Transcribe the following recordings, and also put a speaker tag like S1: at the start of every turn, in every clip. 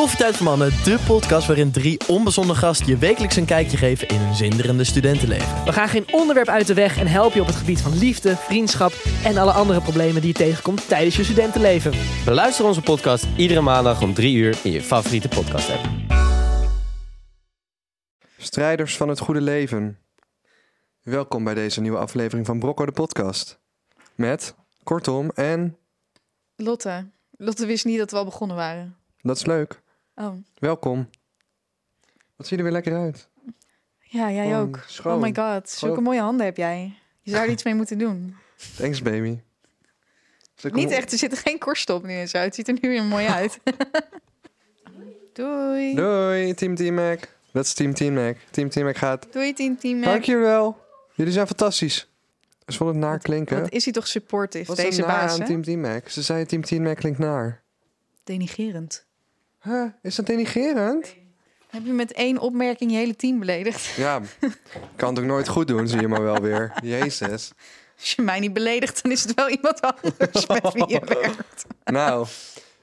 S1: Koffietijd voor Mannen, de podcast waarin drie onbezonnen gasten je wekelijks een kijkje geven in hun zinderende studentenleven.
S2: We gaan geen onderwerp uit de weg en helpen je op het gebied van liefde, vriendschap en alle andere problemen die je tegenkomt tijdens je studentenleven.
S3: Beluister onze podcast iedere maandag om 3 uur in je favoriete podcast app.
S4: Strijders van het goede leven. Welkom bij deze nieuwe aflevering van Brocco de podcast. Met Kortom en
S5: Lotte. Lotte wist niet dat we al begonnen waren.
S4: dat is leuk.
S5: Oh,
S4: Welkom. Wat zie je er weer lekker uit?
S5: ja, jij
S4: Gewoon
S5: ook.
S4: schoon.
S5: Oh my god, zulke
S4: Gewoon-
S5: mooie handen heb jij. Je zou er iets mee moeten doen.
S4: Thanks baby.
S5: Niet echt, er zit geen korst op nu en zo. Het ziet er nu weer mooi uit. Doei.
S4: Doei Team Team Mac. Dat is Team Team Mac. Team Team Mac gaat.
S5: Doei, team, team. Mac.
S4: Dank jullie wel. Jullie zijn fantastisch. Ze vonden het naar klinken.
S5: Wat is hij toch supportive,
S4: Wat is er
S5: deze
S4: naar
S5: baas,
S4: aan
S5: hè?
S4: Team Team Mac? Ze zei Team Team Mac klinkt naar.
S5: Denigerend.
S4: Huh? Is dat denigerend?
S5: Heb je met één opmerking je hele team beledigd?
S4: Ja, kan het ook nooit goed doen, zie je maar wel weer. Jezus.
S5: Als je mij niet beledigt, dan is het wel iemand anders met wie je werkt.
S4: Nou,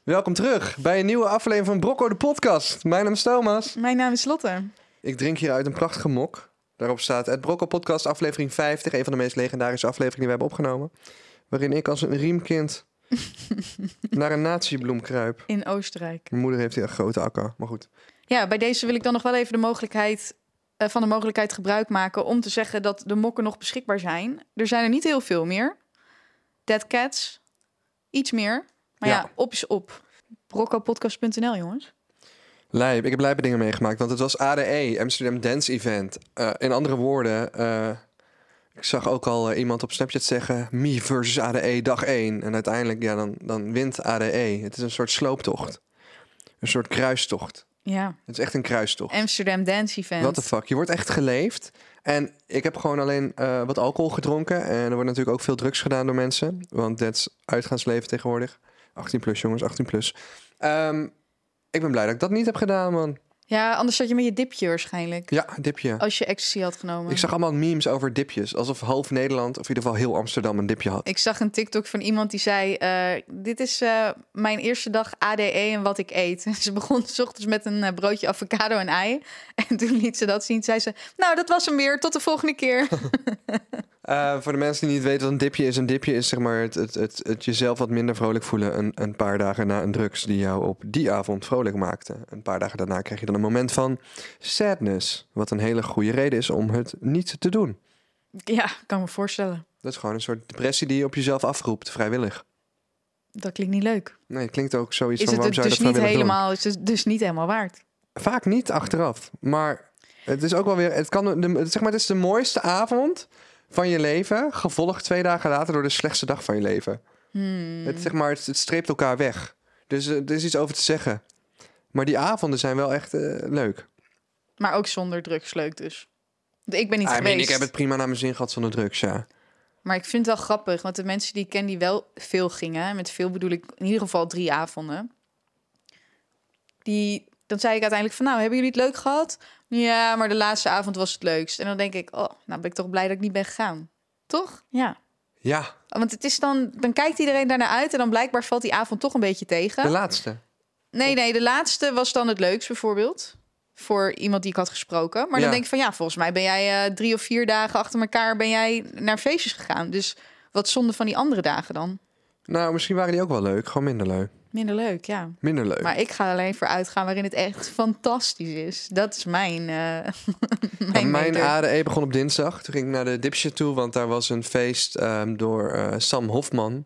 S4: welkom terug bij een nieuwe aflevering van Brocco de podcast. Mijn naam is Thomas.
S5: Mijn naam is Lotte.
S4: Ik drink hier uit een prachtige mok. Daarop staat het Brocco podcast aflevering 50, een van de meest legendarische afleveringen die we hebben opgenomen. Waarin ik als een riemkind naar een natiebloem kruip.
S5: In Oostenrijk.
S4: Mijn moeder heeft hier een grote akker, maar goed.
S5: Ja, bij deze wil ik dan nog wel even de mogelijkheid eh, van de mogelijkheid gebruik maken om te zeggen dat de mokken nog beschikbaar zijn. Er zijn er niet heel veel meer. Dead Cats, iets meer. Maar ja,
S4: Ja.
S5: op is op. Broccopodcast.nl, jongens.
S4: Lijp, ik heb lijpe dingen meegemaakt, want het was ADE, Amsterdam Dance Event. Eh, in andere woorden, eh, ik zag ook al eh, iemand op Snapchat zeggen... Me versus ADE, dag 1. En uiteindelijk, ja, dan, dan wint ADE. Het is een soort slooptocht. Een soort kruistocht.
S5: Ja,
S4: Het is echt een kruistocht.
S5: Amsterdam Dance Event.
S4: What the fuck, je wordt echt geleefd. En ik heb gewoon alleen eh, wat alcohol gedronken. En er wordt natuurlijk ook veel drugs gedaan door mensen. Want dat is uitgaansleven tegenwoordig. 18 plus, jongens, 18 plus. Ehm, ik ben blij dat ik dat niet heb gedaan, man.
S5: Ja, anders zat je met je dipje waarschijnlijk.
S4: Ja, dipje.
S5: Als je ecstasy had genomen.
S4: Ik zag allemaal memes over dipjes. Alsof half Nederland, of in ieder geval heel Amsterdam, een dipje had.
S5: Ik zag een TikTok van iemand die zei: eh, Dit is eh, mijn eerste dag ADE en wat ik eet. Ze begon s ochtends met een eh, broodje avocado en ei. En toen liet ze dat zien. Zei ze: Nou, dat was hem weer. Tot de volgende keer.
S4: Eh, voor de mensen die niet weten wat een dipje is. Een dipje is zeg maar het, het, het, het jezelf wat minder vrolijk voelen. Een, een paar dagen na een drugs die jou op die avond vrolijk maakte. Een paar dagen daarna krijg je dan een moment van sadness. Wat een hele goede reden is om het niet te doen.
S5: ja, kan me voorstellen.
S4: Dat is gewoon een soort depressie die je op jezelf afroept, vrijwillig.
S5: Dat klinkt niet leuk.
S4: Nee, het klinkt ook zoiets
S5: Is
S4: van waarom
S5: het
S4: zou je
S5: dus
S4: dat
S5: niet
S4: doen?
S5: helemaal, is het dus niet helemaal waard?
S4: Vaak niet achteraf. Maar het is ook wel weer. Het, kan, de, zeg maar, het is de mooiste avond van je leven. Gevolgd twee dagen later door de slechtste dag van je leven.
S5: Hmm.
S4: Het, zeg maar, het, het streept elkaar weg. Dus eh, er is iets over te zeggen. Maar die avonden zijn wel echt eh, leuk.
S5: Maar ook zonder drugs leuk dus. Want Ik ben niet
S4: I mean,
S5: geweest.
S4: ik heb het prima naar mijn zin gehad zonder drugs, ja.
S5: Maar ik vind het wel grappig, want de mensen die ik ken die wel veel gingen, met veel bedoel ik in ieder geval drie avonden, die, dan zei ik uiteindelijk van, nou, hebben jullie het leuk gehad? Ja, maar de laatste avond was het leukst. En dan denk ik, oh, nou ben ik toch blij dat ik niet ben gegaan. Toch? Ja.
S4: Ja,
S5: Want het is dan, dan kijkt iedereen daarnaar uit en dan blijkbaar valt die avond toch een beetje tegen.
S4: de laatste.
S5: Nee, nee, de laatste was dan het leukst bijvoorbeeld. Voor iemand die ik had gesproken. Maar
S4: Ja.
S5: dan denk ik van ja, volgens mij ben jij eh, drie of vier dagen achter elkaar ben jij naar feestjes gegaan. Dus wat zonde van die andere dagen dan?
S4: Nou, misschien waren die ook wel leuk. Gewoon minder leuk.
S5: Minder leuk, ja.
S4: Minder leuk.
S5: Maar ik ga alleen voor uitgaan waarin het echt fantastisch is. Dat is mijn. eh
S4: Ja,
S5: mijn
S4: mijn. ADE begon op dinsdag. Toen ging ik naar de Dipsje toe, want daar was een feest ehm, door eh, Sam Hofman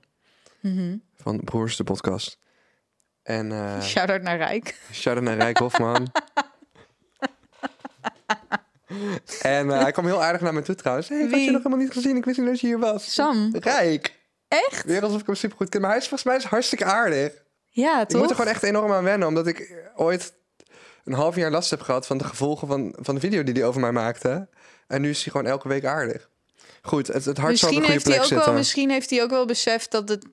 S5: Mhm.
S4: van Broers de podcast. En eh
S5: Shout-out naar Rijk.
S4: shout-out naar Rijk Hofman. en eh, hij kwam heel aardig naar me toe trouwens. Hey, ik had je nog helemaal niet gezien. Ik wist niet dat je hier was.
S5: Sam.
S4: Rijk.
S5: Echt?
S4: Weer alsof ik hem super goed ken. Maar hij is volgens mij is hartstikke aardig.
S5: Ja,
S4: Ik
S5: toch?
S4: moet er gewoon echt enorm aan wennen. Omdat ik ooit een half jaar last heb gehad van de gevolgen van, van de video die hij over mij maakte. En nu is hij gewoon elke week aardig. Goed, het, het hart zal op de goede
S5: heeft hij
S4: plek
S5: ook wel,
S4: zitten.
S5: misschien heeft hij ook wel beseft dat het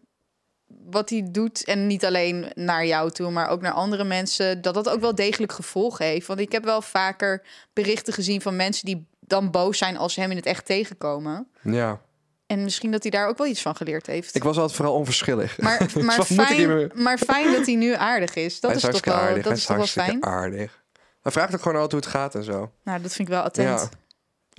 S5: wat hij doet, en niet alleen naar jou toe, maar ook naar andere mensen, dat dat ook wel degelijk gevolgen heeft. Want ik heb wel vaker berichten gezien van mensen die dan boos zijn als ze hem in het echt tegenkomen.
S4: Ja.
S5: En misschien dat hij daar ook wel iets van geleerd heeft.
S4: Ik was altijd vooral onverschillig.
S5: Maar, fijn, maar fijn dat hij nu aardig is. Dat
S4: hij
S5: is, toch
S4: hartstikke
S5: wel,
S4: aardig.
S5: dat
S4: hij
S5: is toch wel fijn.
S4: aardig. Hij vraagt ook gewoon altijd hoe het gaat en zo.
S5: Nou, dat vind ik wel attent.
S4: Ja.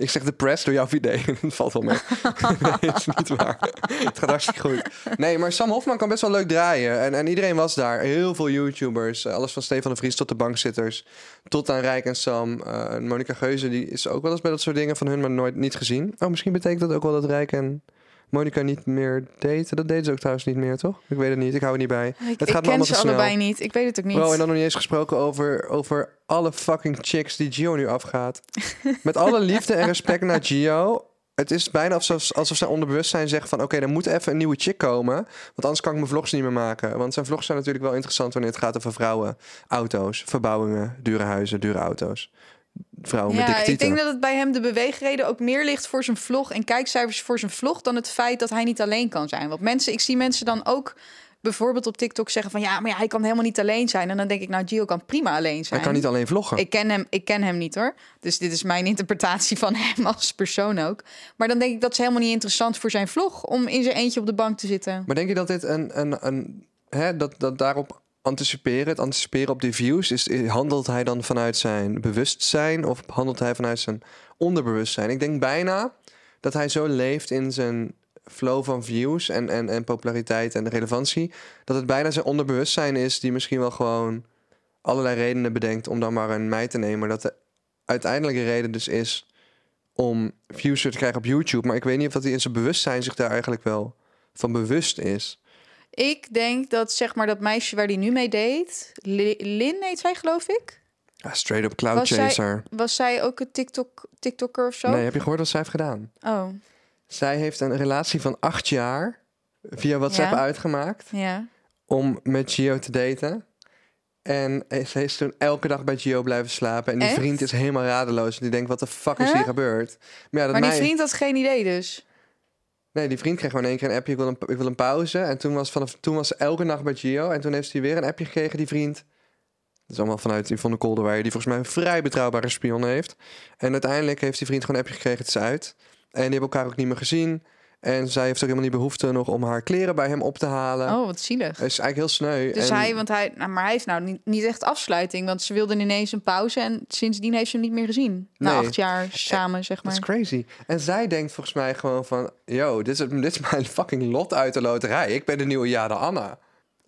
S4: Ik zeg de press door jouw idee. dat valt wel mee. nee, is niet waar. het gaat hartstikke goed. Nee, maar Sam Hofman kan best wel leuk draaien. En, en iedereen was daar. Heel veel YouTubers. Eh, Alles van Stefan de Vries tot de bankzitters. Tot aan Rijk en Sam. Eh Monica Geuze die is ook wel eens bij dat soort dingen van hun, maar nooit niet gezien. Oh, misschien betekent dat ook wel dat Rijk en Monica niet meer daten. Dat deden ze ook trouwens niet meer, toch? Ik weet het niet. Ik hou het niet bij.
S5: Ik,
S4: Het
S5: ik
S4: gaat
S5: ken ze
S4: snel.
S5: allebei niet. Ik weet het ook niet.
S4: Bro, en dan nog niet eens gesproken over, over alle fucking chicks die Gio nu afgaat. Met alle liefde en respect naar Gio. Het is bijna alsof, alsof zijn onderbewustzijn zegt van... oké, er moet even een nieuwe chick komen. Want anders kan ik mijn vlogs niet meer maken. Want zijn vlogs zijn natuurlijk wel interessant... wanneer het gaat over vrouwen, auto's, verbouwingen... dure huizen, dure auto's. Vrouwen met
S5: ja,
S4: dikke
S5: ik denk dat het bij hem de beweegreden ook meer ligt voor zijn vlog en kijkcijfers voor zijn vlog dan het feit dat hij niet alleen kan zijn. Want mensen, ik zie mensen dan ook bijvoorbeeld op TikTok zeggen van ja, maar ja, hij kan helemaal niet alleen zijn. En dan denk ik, nou, Gio kan prima alleen zijn.
S4: Hij kan niet alleen vloggen.
S5: Ik ken, hem, ik ken hem niet hoor. Dus dit is mijn interpretatie van hem als persoon ook. Maar dan denk ik dat is helemaal niet interessant voor zijn vlog om in zijn eentje op de bank te zitten.
S4: Maar denk je dat dit een... een, een hè, dat, dat daarop anticiperen, het anticiperen op die views... Is, handelt hij dan vanuit zijn bewustzijn... of handelt hij vanuit zijn onderbewustzijn? Ik denk bijna dat hij zo leeft in zijn flow van views... en, en, en populariteit en relevantie... dat het bijna zijn onderbewustzijn is... die misschien wel gewoon allerlei redenen bedenkt... om dan maar een meid te nemen. Dat de uiteindelijke reden dus is... om views te krijgen op YouTube. Maar ik weet niet of dat hij in zijn bewustzijn zich daar eigenlijk wel van bewust is.
S5: Ik denk dat zeg maar dat meisje waar hij nu mee deed, Li- Lin heet zij geloof ik.
S4: Ja, straight up cloud
S5: Was zij-
S4: chaser.
S5: Was zij ook een TikTok, TikToker of zo?
S4: Nee, heb je gehoord wat zij heeft gedaan?
S5: Oh,
S4: Zij heeft een relatie van acht jaar via WhatsApp
S5: Ja.
S4: uitgemaakt
S5: ja.
S4: om met Gio te daten. En ze is toen elke dag bij Gio blijven slapen. En die
S5: Echt?
S4: vriend is helemaal radeloos. En die denkt, wat de fuck is
S5: Huh?
S4: hier gebeurd? Maar, ja, dat
S5: Maar die
S4: mij-
S5: vriend had geen idee dus.
S4: Nee, die vriend kreeg gewoon één keer een appje. Ik wil een, ik wil een pauze. En toen was, toen was ze elke nacht bij Gio. En toen heeft hij weer een appje gekregen, die vriend. Dat is allemaal vanuit Yvonne Kolderweijer, die volgens mij een vrij betrouwbare spion heeft. En uiteindelijk heeft die vriend gewoon een appje gekregen, het is uit. En die hebben elkaar ook niet meer gezien. En zij heeft ook helemaal niet behoefte nog om haar kleren bij hem op te halen.
S5: Oh, wat zielig.
S4: Het is eigenlijk heel sneu.
S5: Dus
S4: En-
S5: hij, want hij, nou, maar hij heeft nou niet, niet echt afsluiting, want ze wilden ineens een pauze en sindsdien heeft ze hem niet meer gezien. Na
S4: Nee.
S5: acht jaar samen, zeg
S4: Dat is
S5: maar.
S4: crazy. En zij denkt volgens mij gewoon van... Yo, dit is, dit is mijn fucking lot uit de loterij. Ik ben de nieuwe Jade Anna.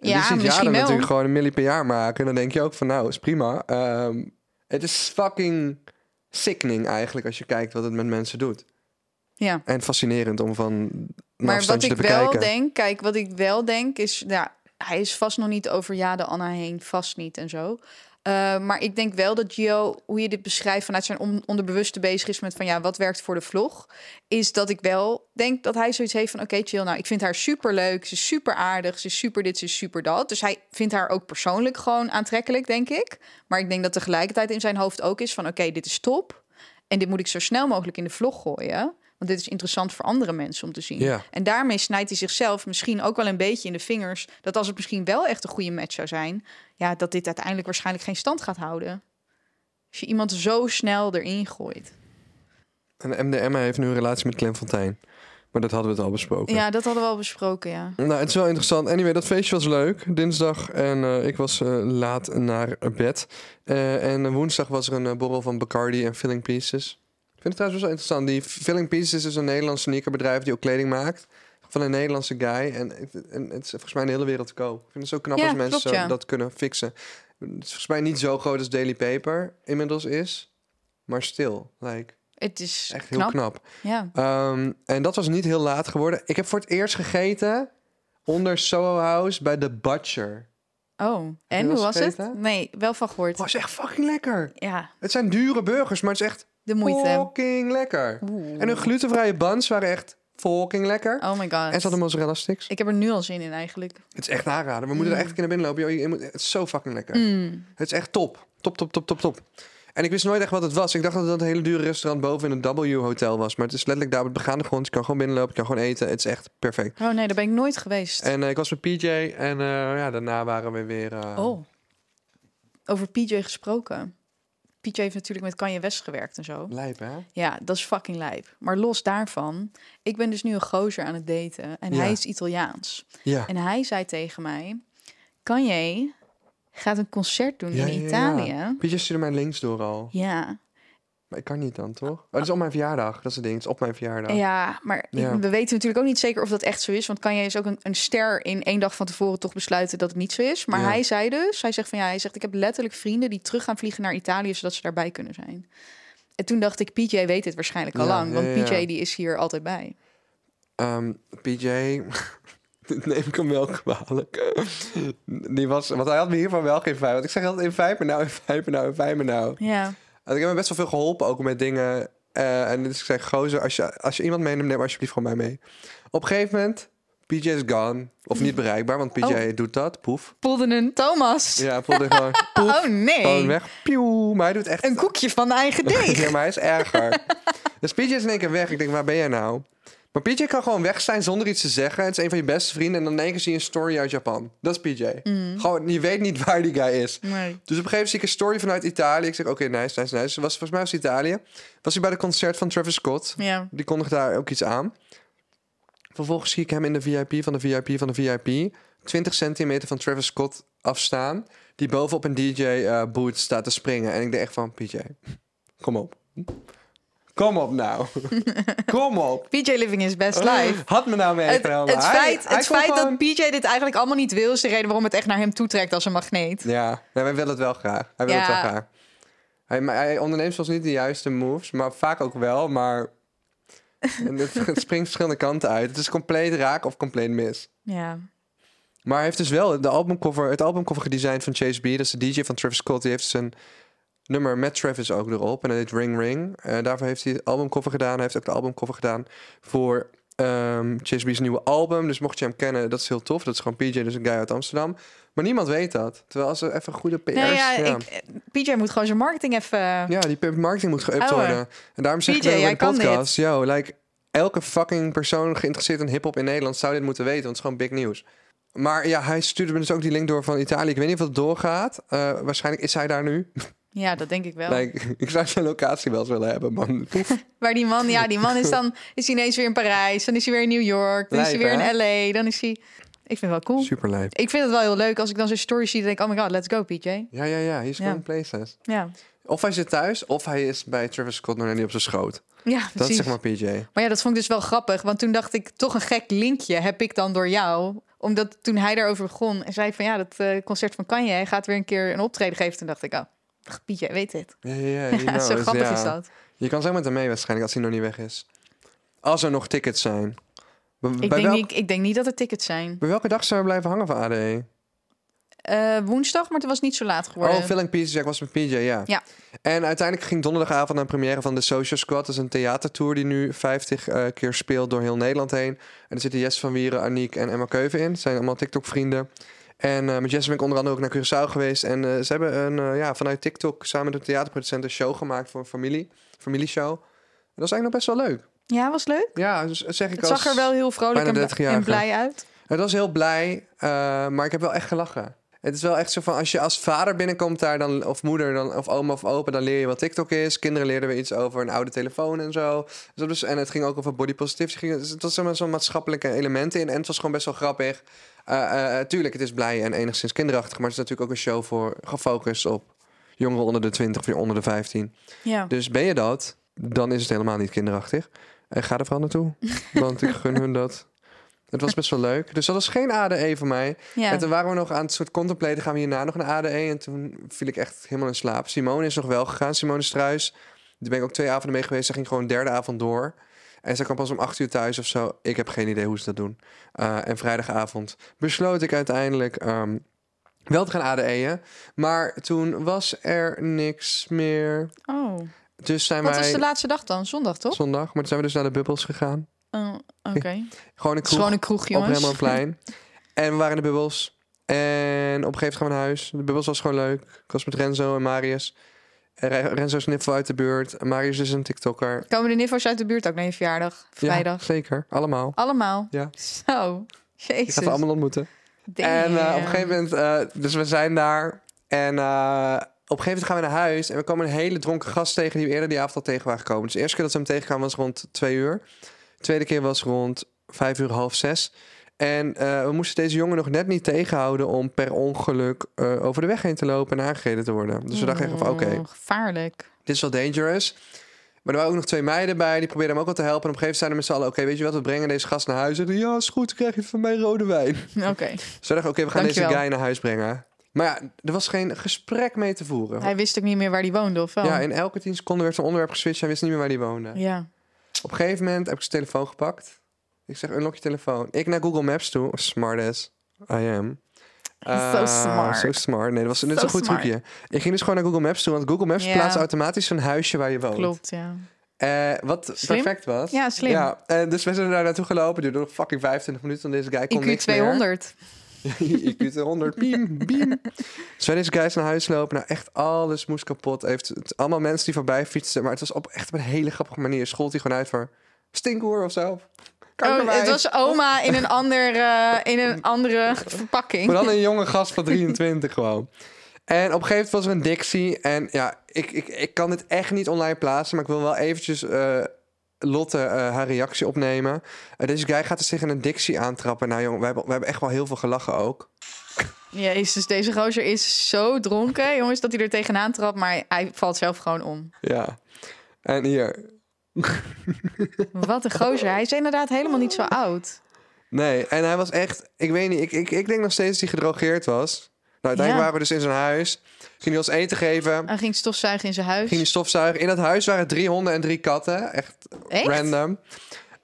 S4: En
S5: Ja,
S4: die ziet
S5: misschien
S4: Jade
S5: wel.
S4: natuurlijk gewoon een milli per jaar maken. En dan denk je ook van, nou, is prima. Ehm, het is fucking sickening eigenlijk als je kijkt wat het met mensen doet.
S5: Ja.
S4: En fascinerend om van
S5: Maar wat ik wel denk, kijk, wat ik wel denk is, ja, hij is vast nog niet over ja de Anna heen, vast niet en zo. Eh, maar ik denk wel dat Gio, hoe je dit beschrijft vanuit zijn on- onderbewuste bezig is met van ja, wat werkt voor de vlog, is dat ik wel denk dat hij zoiets heeft van oké, chill, nou, ik vind haar super leuk, ze is super aardig, ze is super dit, ze is super dat. Dus hij vindt haar ook persoonlijk gewoon aantrekkelijk, denk ik. Maar ik denk dat tegelijkertijd in zijn hoofd ook is van oké, dit is top en dit moet ik zo snel mogelijk in de vlog gooien. Want dit is interessant voor andere mensen om te zien.
S4: Ja.
S5: En daarmee snijdt hij zichzelf misschien ook wel een beetje in de vingers. Dat als het misschien wel echt een goede match zou zijn, ja, dat dit uiteindelijk waarschijnlijk geen stand gaat houden. Als je iemand zo snel erin gooit.
S4: En MDM heeft nu een relatie met Clem Fontijn. Maar dat hadden we het al besproken.
S5: Ja, dat hadden we al besproken, ja.
S4: Nou, het is wel interessant. Anyway, dat feestje was leuk. Dinsdag en eh, ik was eh, laat naar bed. Eh, en woensdag was er een borrel van Bacardi en Filling Pieces. Ik vind het trouwens wel interessant. Die Filling Pieces is een Nederlands sneakerbedrijf die ook kleding maakt. Van een Nederlandse guy. En, het- en het is volgens mij de hele wereld te koop. Ik vind het zo knap
S5: Ja,
S4: als mensen
S5: klopt,
S4: zo
S5: ja.
S4: dat kunnen fixen. Het is volgens mij niet zo groot als Daily Paper inmiddels is. Maar stil, like,
S5: Het is
S4: echt heel
S5: knap. Ja.
S4: Ehm, en dat was niet heel laat geworden. Ik heb voor het eerst gegeten onder Soho House bij The Butcher.
S5: Oh, en hoe was het? Nee, wel van gehoord.
S4: Het was echt fucking lekker.
S5: Ja,
S4: Het zijn dure burgers, maar het is echt
S5: de moeite.
S4: fucking lekker. En hun glutenvrije buns waren echt fucking lekker.
S5: Oh my god.
S4: En ze hadden mozzarella sticks.
S5: Ik heb er nu al zin in eigenlijk.
S4: Het is echt aanraden. We moeten er echt een keer naar binnen lopen. Je moet- Het is zo fucking lekker.
S5: Mm.
S4: Het is echt top. Top, top, top, top, top. En ik wist nooit echt wat het was. Ik dacht dat het een hele dure restaurant boven in het W-hotel was. Maar het is letterlijk daar op het begaande grond. Je kan gewoon binnenlopen, je kan gewoon eten. Het is echt perfect.
S5: Oh nee, daar ben ik nooit geweest.
S4: En eh, ik was met PJ en eh, ja, daarna waren we weer... eh,
S5: Oh. Over PJ gesproken. PJ heeft natuurlijk met Kanye West gewerkt en zo.
S4: Lijp, hè?
S5: Ja, dat is fucking lijp. Maar los daarvan, ik ben dus nu een gozer aan het daten en
S4: Ja.
S5: hij is Italiaans.
S4: Ja.
S5: En hij zei tegen mij, Kanye gaat een concert doen
S4: Ja,
S5: in. Italië.
S4: Pietje stuurde mij links door al.
S5: Ja,
S4: Maar ik kan niet dan, toch? Oh, het is op mijn verjaardag. Dat is het ding. Het is op mijn verjaardag.
S5: ja, maar
S4: Ja.
S5: we weten natuurlijk ook niet zeker of dat echt zo is. Want Kanye is ook een, een ster in één dag van tevoren toch besluiten dat het niet zo is. Maar
S4: Ja.
S5: hij zei dus, hij zegt van ja, hij zegt ik heb letterlijk vrienden die terug gaan vliegen naar Italië zodat ze daarbij kunnen zijn. En toen dacht ik, PJ weet dit waarschijnlijk al
S4: Ja,
S5: lang, want. PJ die is hier altijd bij.
S4: Ehm, PJ, dit neem ik hem wel kwalijk. Die was, want hij had me hiervan wel geen vijf. Want ik zeg altijd in vijf me nou, in vijf me nou, in vijf me nou.
S5: Ja,
S4: Ik heb me best wel veel geholpen ook met dingen. Eh, en dus ik zeg, gozer, als je, als je iemand meeneemt, neem alsjeblieft gewoon mij mee. Op een gegeven moment, PJ is gone. Of niet bereikbaar, want PJ
S5: Oh.
S4: doet dat. Poef.
S5: voelde een Thomas.
S4: Ja, voelde gewoon poef.
S5: oh nee,
S4: Gewoon weg. Pieuw. Maar hij doet echt...
S5: een koekje van de eigen deeg.
S4: Ja, maar hij is erger. dus PJ is in één keer weg. Ik denk, waar ben jij nou? Maar PJ kan gewoon weg zijn zonder iets te zeggen. Het is een van je beste vrienden. En dan in één keer zie je een story uit Japan. Dat is PJ. Gewoon, je weet niet waar die guy is.
S5: Nee.
S4: Dus op een gegeven moment zie ik een story vanuit Italië. Ik zeg, oké, nice, nice, nice. Was, volgens mij was Italië. Was hij bij de concert van Travis Scott.
S5: Ja,
S4: Die kondigde daar ook iets aan. Vervolgens zie ik hem in de VIP van de VIP van de VIP. 20 centimeter van Travis Scott afstaan. Die bovenop een DJ-boot staat te springen. En ik denk echt van, PJ, kom op. Kom op nou. kom op.
S5: PJ living his best life.
S4: Had me nou meegenomen.
S5: het
S4: Hij-
S5: feit,
S4: hij
S5: het feit dat PJ dit eigenlijk allemaal niet wil, is de reden waarom het echt naar hem toetrekt als een magneet.
S4: Ja, nee, wij willen het wel graag. Hij wil
S5: Ja.
S4: het wel graag. Hij, hij onderneemt soms niet de juiste moves, maar vaak ook wel. Maar het, het springt verschillende kanten uit. Het is compleet raak of compleet mis.
S5: Ja.
S4: Maar hij heeft dus wel de albumcover, het albumcover gedesigned van Chase B. Dat is de DJ van Travis Scott. Die heeft zijn nummer met Travis ook erop. En dat heet Ring Ring. Eh, daarvoor heeft hij het albumcover gedaan. Hij heeft ook de albumcover gedaan voor Chase B's nieuwe album. Dus mocht je hem kennen, dat is heel tof. Dat is gewoon PJ, dus een guy uit Amsterdam. Maar niemand weet dat. Terwijl als er even goede PR's...
S5: Nee, ja,
S4: ja.
S5: Ik, eh, PJ moet gewoon zijn marketing even...
S4: Ja, die marketing moet geüpt worden. En daarom zeg ik in de podcast... Yo, like, elke fucking persoon geïnteresseerd in hiphop in Nederland... zou dit moeten weten, want het is gewoon big nieuws. Maar ja, hij stuurde me dus ook die link door van Italië. Ik weet niet of het doorgaat. Eh, waarschijnlijk is hij daar nu.
S5: Ja, dat denk ik wel.
S4: Ik zou zijn locatie wel eens willen hebben, man.
S5: Maar die man, ja, die man is dan is hij ineens weer in Parijs, dan is hij weer in New York, dan is hij weer in? LA, dan is hij... Ik vind het wel cool.
S4: Super lijp.
S5: Ik vind het wel heel leuk als ik dan zijn story zie, dan denk ik, oh my god, let's go, PJ.
S4: Ja, ja, ja. Hij is
S5: Ja.
S4: gewoon places.
S5: Ja,
S4: Of hij zit thuis, of hij is bij Travis Scott nog niet op zijn schoot.
S5: ja
S4: Dat
S5: precies.
S4: is zeg maar PJ.
S5: Maar ja, dat vond ik dus wel grappig. Want toen dacht ik, toch een gek linkje heb ik dan door jou. Omdat toen hij daarover begon en zei van ja, dat eh, concert van Kanye hij gaat weer een keer een optreden geven. Toen dacht ik, oh, Pietje, weet dit.
S4: Ja, ja, ja.
S5: Ja,
S4: he knows,
S5: zo grappig
S4: ja.
S5: is dat.
S4: Je kan zo met hem mee waarschijnlijk als hij nog niet weg is. Als er nog tickets zijn. Bij,
S5: Ik
S4: bij
S5: denk,
S4: welk-
S5: niet, ik denk niet dat er tickets zijn.
S4: bij welke dag zou we blijven hangen van ADE?
S5: Eh, woensdag, maar het was niet zo laat geworden.
S4: Oh, Filling Pieces. Ik was met PJ, ja.
S5: Ja.
S4: En uiteindelijk ging donderdagavond een première van de Social Squad. Dat is een theatertour die nu 50 eh, keer speelt door heel Nederland heen. En er zitten Jess van Wieren, Aniek en Emma Keuven in. Het zijn allemaal TikTok-vrienden. En eh, met Jess ben ik onder andere ook naar Curaçao geweest. En eh, ze hebben een, eh, ja, vanuit TikTok samen met de theaterproducent een show gemaakt voor een familie. Familieshow. En dat is eigenlijk nog best wel leuk.
S5: Ja, was leuk.
S4: Ja, dus zeg ik
S5: Het zag er wel heel vrolijk en,
S4: 30-jarige.
S5: en blij uit.
S4: Het was heel blij, maar ik heb wel echt gelachen. Het is wel echt zo van, als je als vader binnenkomt daar, dan, of moeder, dan, of oma of opa, dan leer je wat TikTok is. Kinderen leerden weer iets over een oude telefoon en zo. Dus dat was- en het ging ook over body positivity. Ging- dus Het was zo'n maatschappelijke elementen in. En het was gewoon best wel grappig. Eh, eh, tuurlijk, het is blij en enigszins kinderachtig. Maar het is natuurlijk ook een show voor gefocust op jongeren onder de 20 of onder de 15.
S5: Ja.
S4: Dus ben je dat, dan is het helemaal niet kinderachtig. En ga er vooral naartoe, want ik gun hun dat. Het was best wel leuk. Dus dat was geen ADE voor mij.
S5: ja.
S4: En toen waren we nog aan het soort contemplaten. Gaan we hierna nog een ADE? En toen viel ik echt helemaal in slaap. Simone is nog wel gegaan. Simone Struis. Daar ben ik ook twee avonden mee geweest. Ze ging gewoon derde avond door. En ze kwam pas om acht uur thuis of zo. Ik heb geen idee hoe ze dat doen. Uh, en vrijdagavond besloot ik uiteindelijk ehm, wel te gaan ADE'en. Maar toen was er niks meer.
S5: Oh.
S4: Dus zijn
S5: Wat
S4: wij...
S5: was de laatste dag dan? Zondag, toch?
S4: Zondag. Maar toen zijn we dus naar de Bubbels gegaan.
S5: Oh, Oké.
S4: Gewoon een kroeg
S5: gewoon een kroeg,
S4: op
S5: jongens.
S4: Rembrandtplein. en we waren in de Bubbels. En op een gegeven moment gaan we naar huis. De Bubbels was gewoon leuk. Ik was met Renzo en Marius. En Re- Renzo is niffel uit de buurt. Marius is een TikToker.
S5: Komen de niffels uit de buurt ook naar je verjaardag? Vrijdag?
S4: Ja, zeker. Allemaal.
S5: Allemaal?
S4: Ja.
S5: Zo.
S4: Ik
S5: Jezus.
S4: ga ze allemaal ontmoeten.
S5: Damn.
S4: En eh, op een gegeven moment... eh, dus we zijn daar. En eh, op op een gegeven moment gaan we naar huis en we komen een hele dronken gast tegen die we eerder die avond al tegen waren gekomen. Dus de eerste keer dat ze hem tegenkwamen was rond twee uur. De tweede keer was rond vijf uur, half zes. En eh, we moesten deze jongen nog net niet tegenhouden om per ongeluk eh, over de weg heen te lopen en aangereden te worden. Dus we dachten echt van oké,
S5: Oh, gevaarlijk.
S4: dit is wel dangerous. Maar er waren ook nog twee meiden bij, die probeerden hem ook al te helpen. En op een gegeven moment zeiden met z'n allen, oké, weet je wat, we brengen deze gast naar huis. En ja, is goed, dan krijg je van mij rode wijn.
S5: Oké.
S4: Dus we dachten, oké, we gaan deze guy naar huis brengen. Maar ja, er was geen gesprek mee te voeren.
S5: Hij wist ook niet meer waar hij woonde, of wel?
S4: Ja, in elke tien seconden werd zijn onderwerp geswitcht. Hij wist niet meer waar hij woonde.
S5: Ja.
S4: Op een gegeven moment heb ik zijn telefoon gepakt. Ik zeg, unlock je telefoon. Ik naar Google Maps toe. Smart as I am.
S5: So
S4: Eh,
S5: smart.
S4: So smart. Nee, dat was net
S5: So
S4: een goed
S5: smart.
S4: trucje. Ik ging dus gewoon naar Google Maps toe. Want Google Maps plaatst automatisch een huisje waar je woont.
S5: Klopt, ja.
S4: Eh, wat
S5: Slim.
S4: perfect was.
S5: Ja, slim.
S4: Ja, en dus we zijn daar naartoe gelopen. Duurde nog fucking 25 minuten. Want deze guy kon
S5: IQ
S4: niks meer.
S5: 200.
S4: IQ 200. Biem, biem. Dus wij deze guys naar huis lopen. Nou, echt alles moest kapot. Heeft het, allemaal mensen die voorbij fietsten. Maar het was op echt op een hele grappige manier. Schold hij gewoon uit voor stinkhoer of zo.
S5: Oh, het was oma in een, ander, eh, in een andere verpakking.
S4: Maar dan een jonge gast van 23 gewoon. En op een gegeven moment was er een Dixie. En ja, ik, ik, ik kan dit echt niet online plaatsen. Maar ik wil wel eventjes eh, Lotte eh, haar reactie opnemen. Eh, deze guy gaat er zich in een Dixie aantrappen. Nou jongen, we hebben, we hebben echt wel heel veel gelachen ook.
S5: Jezus, deze gozer is zo dronken, jongens, dat hij er tegenaan trapt, maar hij valt zelf gewoon om.
S4: Ja. En hier.
S5: Wat een gozer. Hij is inderdaad helemaal niet zo oud.
S4: Nee, en hij was echt... Ik weet niet, ik, ik, ik denk nog steeds dat hij gedrogeerd was. Nou, uiteindelijk
S5: Ja.
S4: waren we dus in zijn huis. Ging hij ons eten geven.
S5: Hij ging stofzuigen in zijn huis.
S4: Ging hij stofzuigen. In dat huis waren drie honden en drie katten. Echt,
S5: Echt?
S4: random.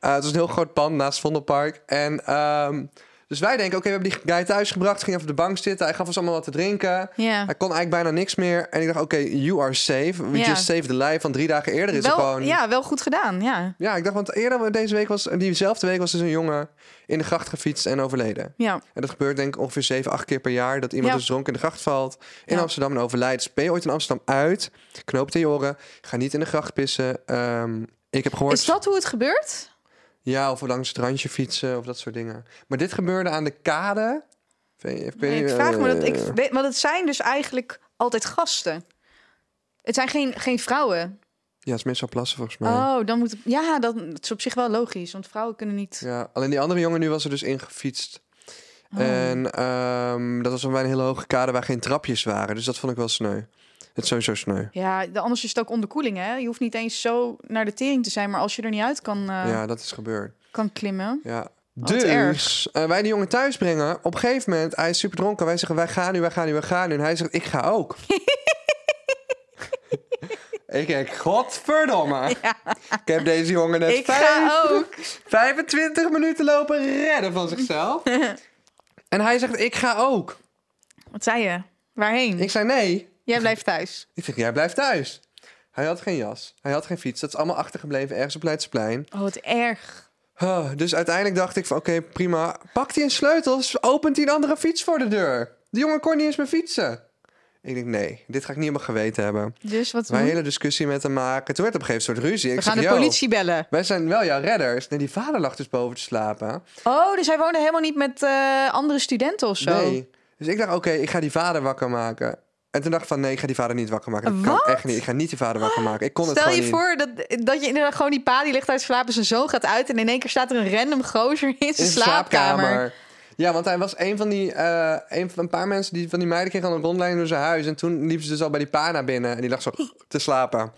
S4: Eh, het was een heel groot pand naast Vondelpark. En ehm, dus wij denken, oké, we hebben die guy thuis gebracht. Ging even op de bank zitten. Hij gaf ons allemaal wat te drinken. Hij kon eigenlijk bijna niks meer. En ik dacht, oké, you are safe. We just saved the life. Van drie dagen eerder is er
S5: Wel,
S4: gewoon...
S5: ja, wel goed gedaan, ja.
S4: Ja, ik dacht, want eerder deze week was... Diezelfde week was dus een jongen in de gracht gefietst en overleden.
S5: Ja,
S4: En dat gebeurt denk ik ongeveer 7, 8 keer per jaar. Dat iemand
S5: Ja.
S4: dus dronken in de gracht valt. In
S5: Ja.
S4: Amsterdam en overlijdt. Dus ben je ooit in Amsterdam uit? Knoop je oren. Ga niet in de gracht pissen. Ehm, ik heb gehoord...
S5: is dat hoe het gebeurt?
S4: Ja, of langs het randje fietsen of dat soort dingen. Maar dit gebeurde aan de kade. Ik weet- ik
S5: vraag me dat. Ik, weet- want het zijn dus eigenlijk altijd gasten. Het zijn geen, geen vrouwen.
S4: Ja, het is meestal plassen volgens mij.
S5: Oh, dan moet het. Ja, dat, dat is op zich wel logisch. Want vrouwen kunnen niet.
S4: Ja, alleen die andere jongen nu was er dus ingefietst.
S5: Oh.
S4: En ehm, dat was bij een hele hoge kade waar geen trapjes waren. Dus dat vond ik wel sneu. Het is sowieso sneu.
S5: Ja, de- anders is het ook onderkoeling, hè? Je hoeft niet eens zo naar de tering te zijn, maar als je er niet uit kan, eh,
S4: Ja, dat is gebeurd.
S5: kan klimmen.
S4: Ja.
S5: Wat
S4: Dus eh, wij die jongen thuis brengen. Op een gegeven moment, hij is super dronken. Wij zeggen, wij gaan nu, wij gaan nu, wij gaan nu. En hij zegt, ik ga ook. ik denk, godverdomme. Ik heb deze jongen net
S5: Ik
S4: vijf-
S5: ga ook.
S4: 25 minuten lopen redden van zichzelf. en hij zegt, ik ga ook.
S5: Wat zei je? Waarheen?
S4: Ik zei, nee.
S5: Jij blijft thuis.
S4: Ik zeg, jij blijft thuis. Hij had geen jas. Hij had geen fiets. Dat is allemaal achtergebleven ergens op Leidseplein.
S5: Oh, wat erg.
S4: Huh, dus uiteindelijk dacht ik van, oké, prima. Pakt hij een sleutel, opent hij een andere fiets voor de deur. De jongen kon niet eens meer fietsen. Ik denk, nee, dit ga ik niet mijn geweten hebben.
S5: Dus wat
S4: Wij een hele discussie met hem maken. Toen werd op een gegeven moment een soort ruzie.
S5: We
S4: Ik
S5: gaan
S4: zeg,
S5: de
S4: "Yo,
S5: politie bellen.
S4: Wij zijn wel jouw redders. Nee, die vader lag dus boven te slapen.
S5: Oh, dus hij woonde helemaal niet met eh, andere studenten of zo?
S4: Nee. Dus ik dacht, oké, ik ga die vader wakker maken. En toen dacht ik van, nee, ik ga die vader niet wakker maken. Dat
S5: Wat?
S4: kan echt niet. Ik ga niet die vader wakker maken. Ik kon het
S5: Stel
S4: gewoon
S5: je
S4: niet.
S5: voor dat, dat je inderdaad gewoon die pa die ligt uit slapen, zijn zoon gaat uit en in één keer staat er een random gozer in zijn
S4: in zijn
S5: slaapkamer.
S4: Ja, want hij was een van die, eh, een van een paar mensen die van die meiden kregen al een rondleiding door zijn huis. En toen liep ze dus al bij die pa naar binnen en die lag zo te slapen.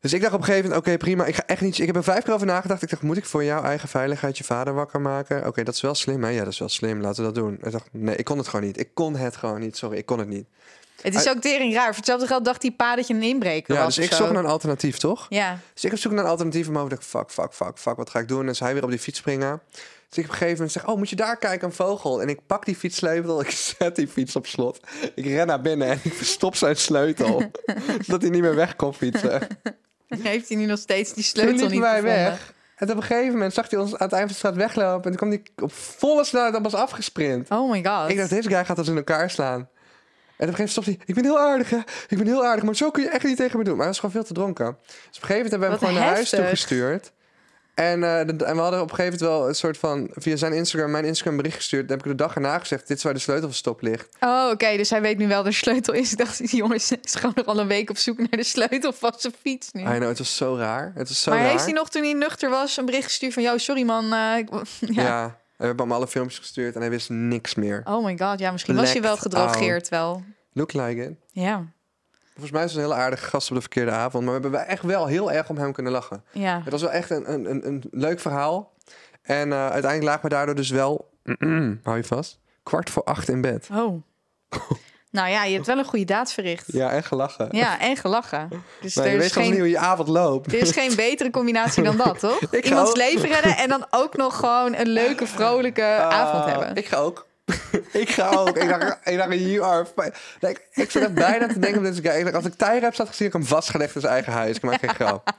S4: Dus ik dacht op een gegeven moment, oké, prima. Ik ga echt niet. Ik heb er vijf keer over nagedacht. Ik dacht, moet ik voor jouw eigen veiligheid je vader wakker maken? Oké, dat is wel slim, hè? Ja, dat is wel slim. Laten we dat doen. Ik dacht, nee, ik kon het gewoon niet. Ik kon het gewoon niet. Sorry, ik kon het niet.
S5: Het is ook tering raar. Voor hetzelfde geld dacht die pa dat je een inbreker
S4: Ja,
S5: was
S4: dus ik
S5: zo.
S4: zocht naar een alternatief, toch?
S5: Ja,
S4: Dus ik heb zoek naar een alternatief hoofd. Ik dacht, fuck, fuck, fuck, fuck, wat ga ik doen? En hij weer op die fiets springen. Dus ik op een gegeven moment zeg, oh, moet je daar kijken, een vogel. En ik pak die fietssleutel, ik zet die fiets op slot. Ik ren naar binnen en ik verstop zijn sleutel. zodat hij niet meer weg kon fietsen.
S5: heeft hij nu nog steeds die sleutel niet
S4: wij
S5: gevonden.
S4: weg. En op een gegeven moment zag hij ons aan het eind van de straat weglopen. En toen kwam hij op volle snelheid op ons afgesprint.
S5: Oh my god.
S4: Ik dacht, deze guy gaat ons in elkaar slaan. En op een gegeven moment stopt hij. Ik ben heel aardig, hè? Ik ben heel aardig, maar zo kun je echt niet tegen me doen. Maar hij was gewoon veel te dronken. Dus op een gegeven moment hebben we hem
S5: Wat
S4: gewoon naar huis toegestuurd. En, de- en we hadden op een gegeven moment wel een soort van... via zijn Instagram, mijn Instagram bericht gestuurd. Dan heb ik de dag erna gezegd... dit is waar de sleutel verstopt ligt.
S5: Oh, oké. Dus hij weet nu wel de sleutel is. Ik dacht, die jongens is gewoon nog al een week op zoek naar de sleutel van zijn fiets nu.
S4: I know, het was zo raar. Het was zo
S5: maar
S4: raar.
S5: heeft hij nog toen hij nuchter was een bericht gestuurd van... Yo, sorry man. eh,
S4: ja. We hebben hem alle filmpjes gestuurd en hij wist niks meer.
S5: Oh my god. Ja, misschien was hij wel gedrogeerd wel.
S4: Look like it.
S5: Ja.
S4: Volgens mij is het een hele aardige gast op de verkeerde avond. Maar we hebben echt wel heel erg om hem kunnen lachen.
S5: Ja.
S4: Het was wel echt een, een, een, een leuk verhaal. En eh, uiteindelijk lagen we daardoor dus wel... hou je vast? Kwart voor acht in bed.
S5: Oh. nou ja, je hebt wel een goede daad verricht.
S4: Ja, echt gelachen.
S5: Ja, en gelachen. Dus er,
S4: je
S5: is
S4: weet gewoon niet hoe je avond loopt.
S5: er is geen betere combinatie dan dat, toch?
S4: Ik
S5: Iemands
S4: ook-
S5: leven redden en dan ook nog gewoon een leuke, vrolijke avond
S4: Ah,
S5: hebben.
S4: Ik ga ook. ik ga ook. Ik dacht, ik dacht you are fine. Nee, ik, ik zat echt bijna te denken op deze guy. Ik dacht, als ik Tyre heb staat gezien, ik hem vastgelegd in zijn eigen huis. Ik maak geen grap.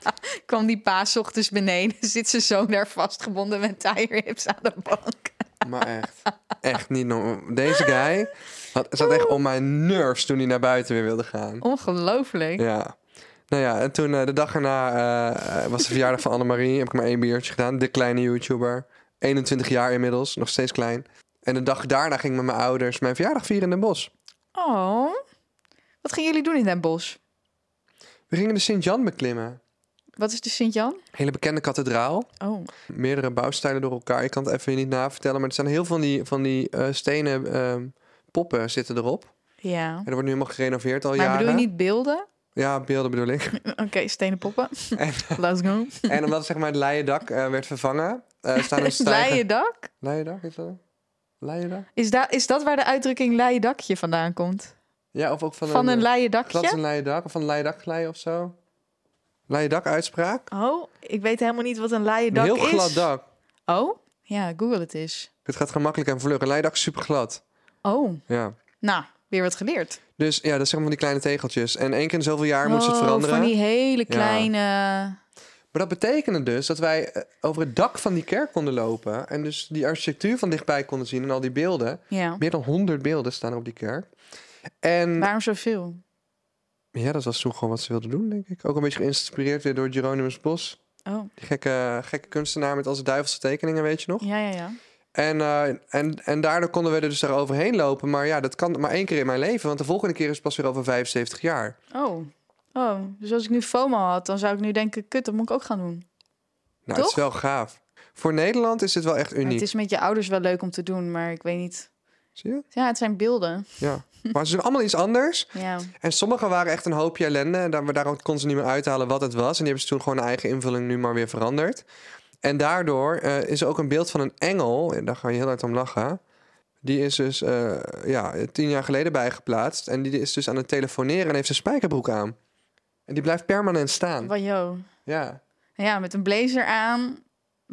S5: kwam die pa 's ochtends beneden, zit zijn zoon daar vastgebonden met hips aan de bank.
S4: Maar echt. Echt niet normaal. Deze guy had, zat echt om mijn nerves toen hij naar buiten weer wilde gaan.
S5: Ongelooflijk.
S4: Ja. Nou ja, en toen eh, de dag erna eh, was de verjaardag van Annemarie. Heb ik maar één biertje gedaan. De kleine YouTuber. 21 jaar inmiddels, nog steeds klein. En de dag daarna ging ik met mijn ouders mijn verjaardag vieren in Den Bosch.
S5: Oh, wat gingen jullie doen in Den Bosch?
S4: We gingen de Sint-Jan beklimmen.
S5: Wat is de Sint-Jan?
S4: Hele bekende kathedraal.
S5: Oh,
S4: Meerdere bouwstijlen door elkaar. Ik kan het even niet navertellen. Maar er zijn heel veel van die, van die eh, stenen ehm, poppen zitten erop.
S5: ja.
S4: En er wordt nu helemaal gerenoveerd al
S5: Maar
S4: jaren.
S5: bedoel je niet beelden?
S4: Ja, beelden bedoel ik.
S5: Oké, stenen poppen.
S4: En-
S5: Let's go.
S4: en omdat zeg maar, het leien dak eh, werd vervangen... eh staan er stijgen...
S5: Leien dak?
S4: Leien dak, is dat?
S5: Is, da is dat waar de uitdrukking leien dakje vandaan komt?
S4: Ja, of ook van,
S5: Van een
S4: eh,
S5: leien
S4: Dat is
S5: dakje?
S4: een leien dak, of van een leien dakglij of zo. Leien dak uitspraak.
S5: Oh, ik weet helemaal niet wat een
S4: Een
S5: dak
S4: heel
S5: is.
S4: glad dak.
S5: Oh, ja, google het eens.
S4: Het gaat gemakkelijk en vlug. Een leien dak is super glad.
S5: Oh,
S4: Ja.
S5: nou, weer wat geleerd.
S4: Dus ja, dat zijn van die kleine tegeltjes. En één keer in zoveel jaar moet ze het
S5: Oh,
S4: veranderen.
S5: Van die hele kleine...
S4: Maar dat betekende dus dat wij eh, over het dak van die kerk konden lopen. En dus die architectuur van dichtbij konden zien en al die beelden.
S5: Ja.
S4: Meer dan 100 beelden staan er op die kerk. En
S5: Waarom zoveel?
S4: Ja, dat was toen gewoon wat ze wilden doen, denk ik. Ook een beetje geïnspireerd weer door Geronimus Bos.
S5: Oh,
S4: Die gekke, gekke kunstenaar met al zijn duivelse tekeningen, weet je nog?
S5: ja, ja, ja.
S4: En, eh, en, en daardoor konden we er dus daar overheen lopen. Maar ja, dat kan maar één keer in mijn leven. Want de volgende keer is het pas weer over 75 jaar.
S5: Oh. Oh, dus als ik nu FOMO had, dan zou ik nu denken, kut, dat moet ik ook gaan doen.
S4: Nou, het is wel gaaf. Voor Nederland is dit wel echt
S5: Maar
S4: uniek.
S5: het is met je ouders wel leuk om te doen, maar ik weet niet.
S4: Zie je?
S5: Ja, het zijn beelden.
S4: Ja. Maar ze doen allemaal iets anders.
S5: Ja.
S4: En sommige waren echt een hoopje ellende. En daar, daar kon ze niet meer uithalen wat het was. En die hebben ze toen gewoon eigen invulling nu maar weer veranderd. En daardoor eh, is er ook een beeld van een engel. En daar ga je heel hard om lachen. Die is dus eh, ja, tien jaar geleden bijgeplaatst. En die is dus aan het telefoneren en heeft een spijkerbroek aan. En die blijft permanent staan.
S5: Van joh.
S4: Ja.
S5: Ja, met een blazer aan.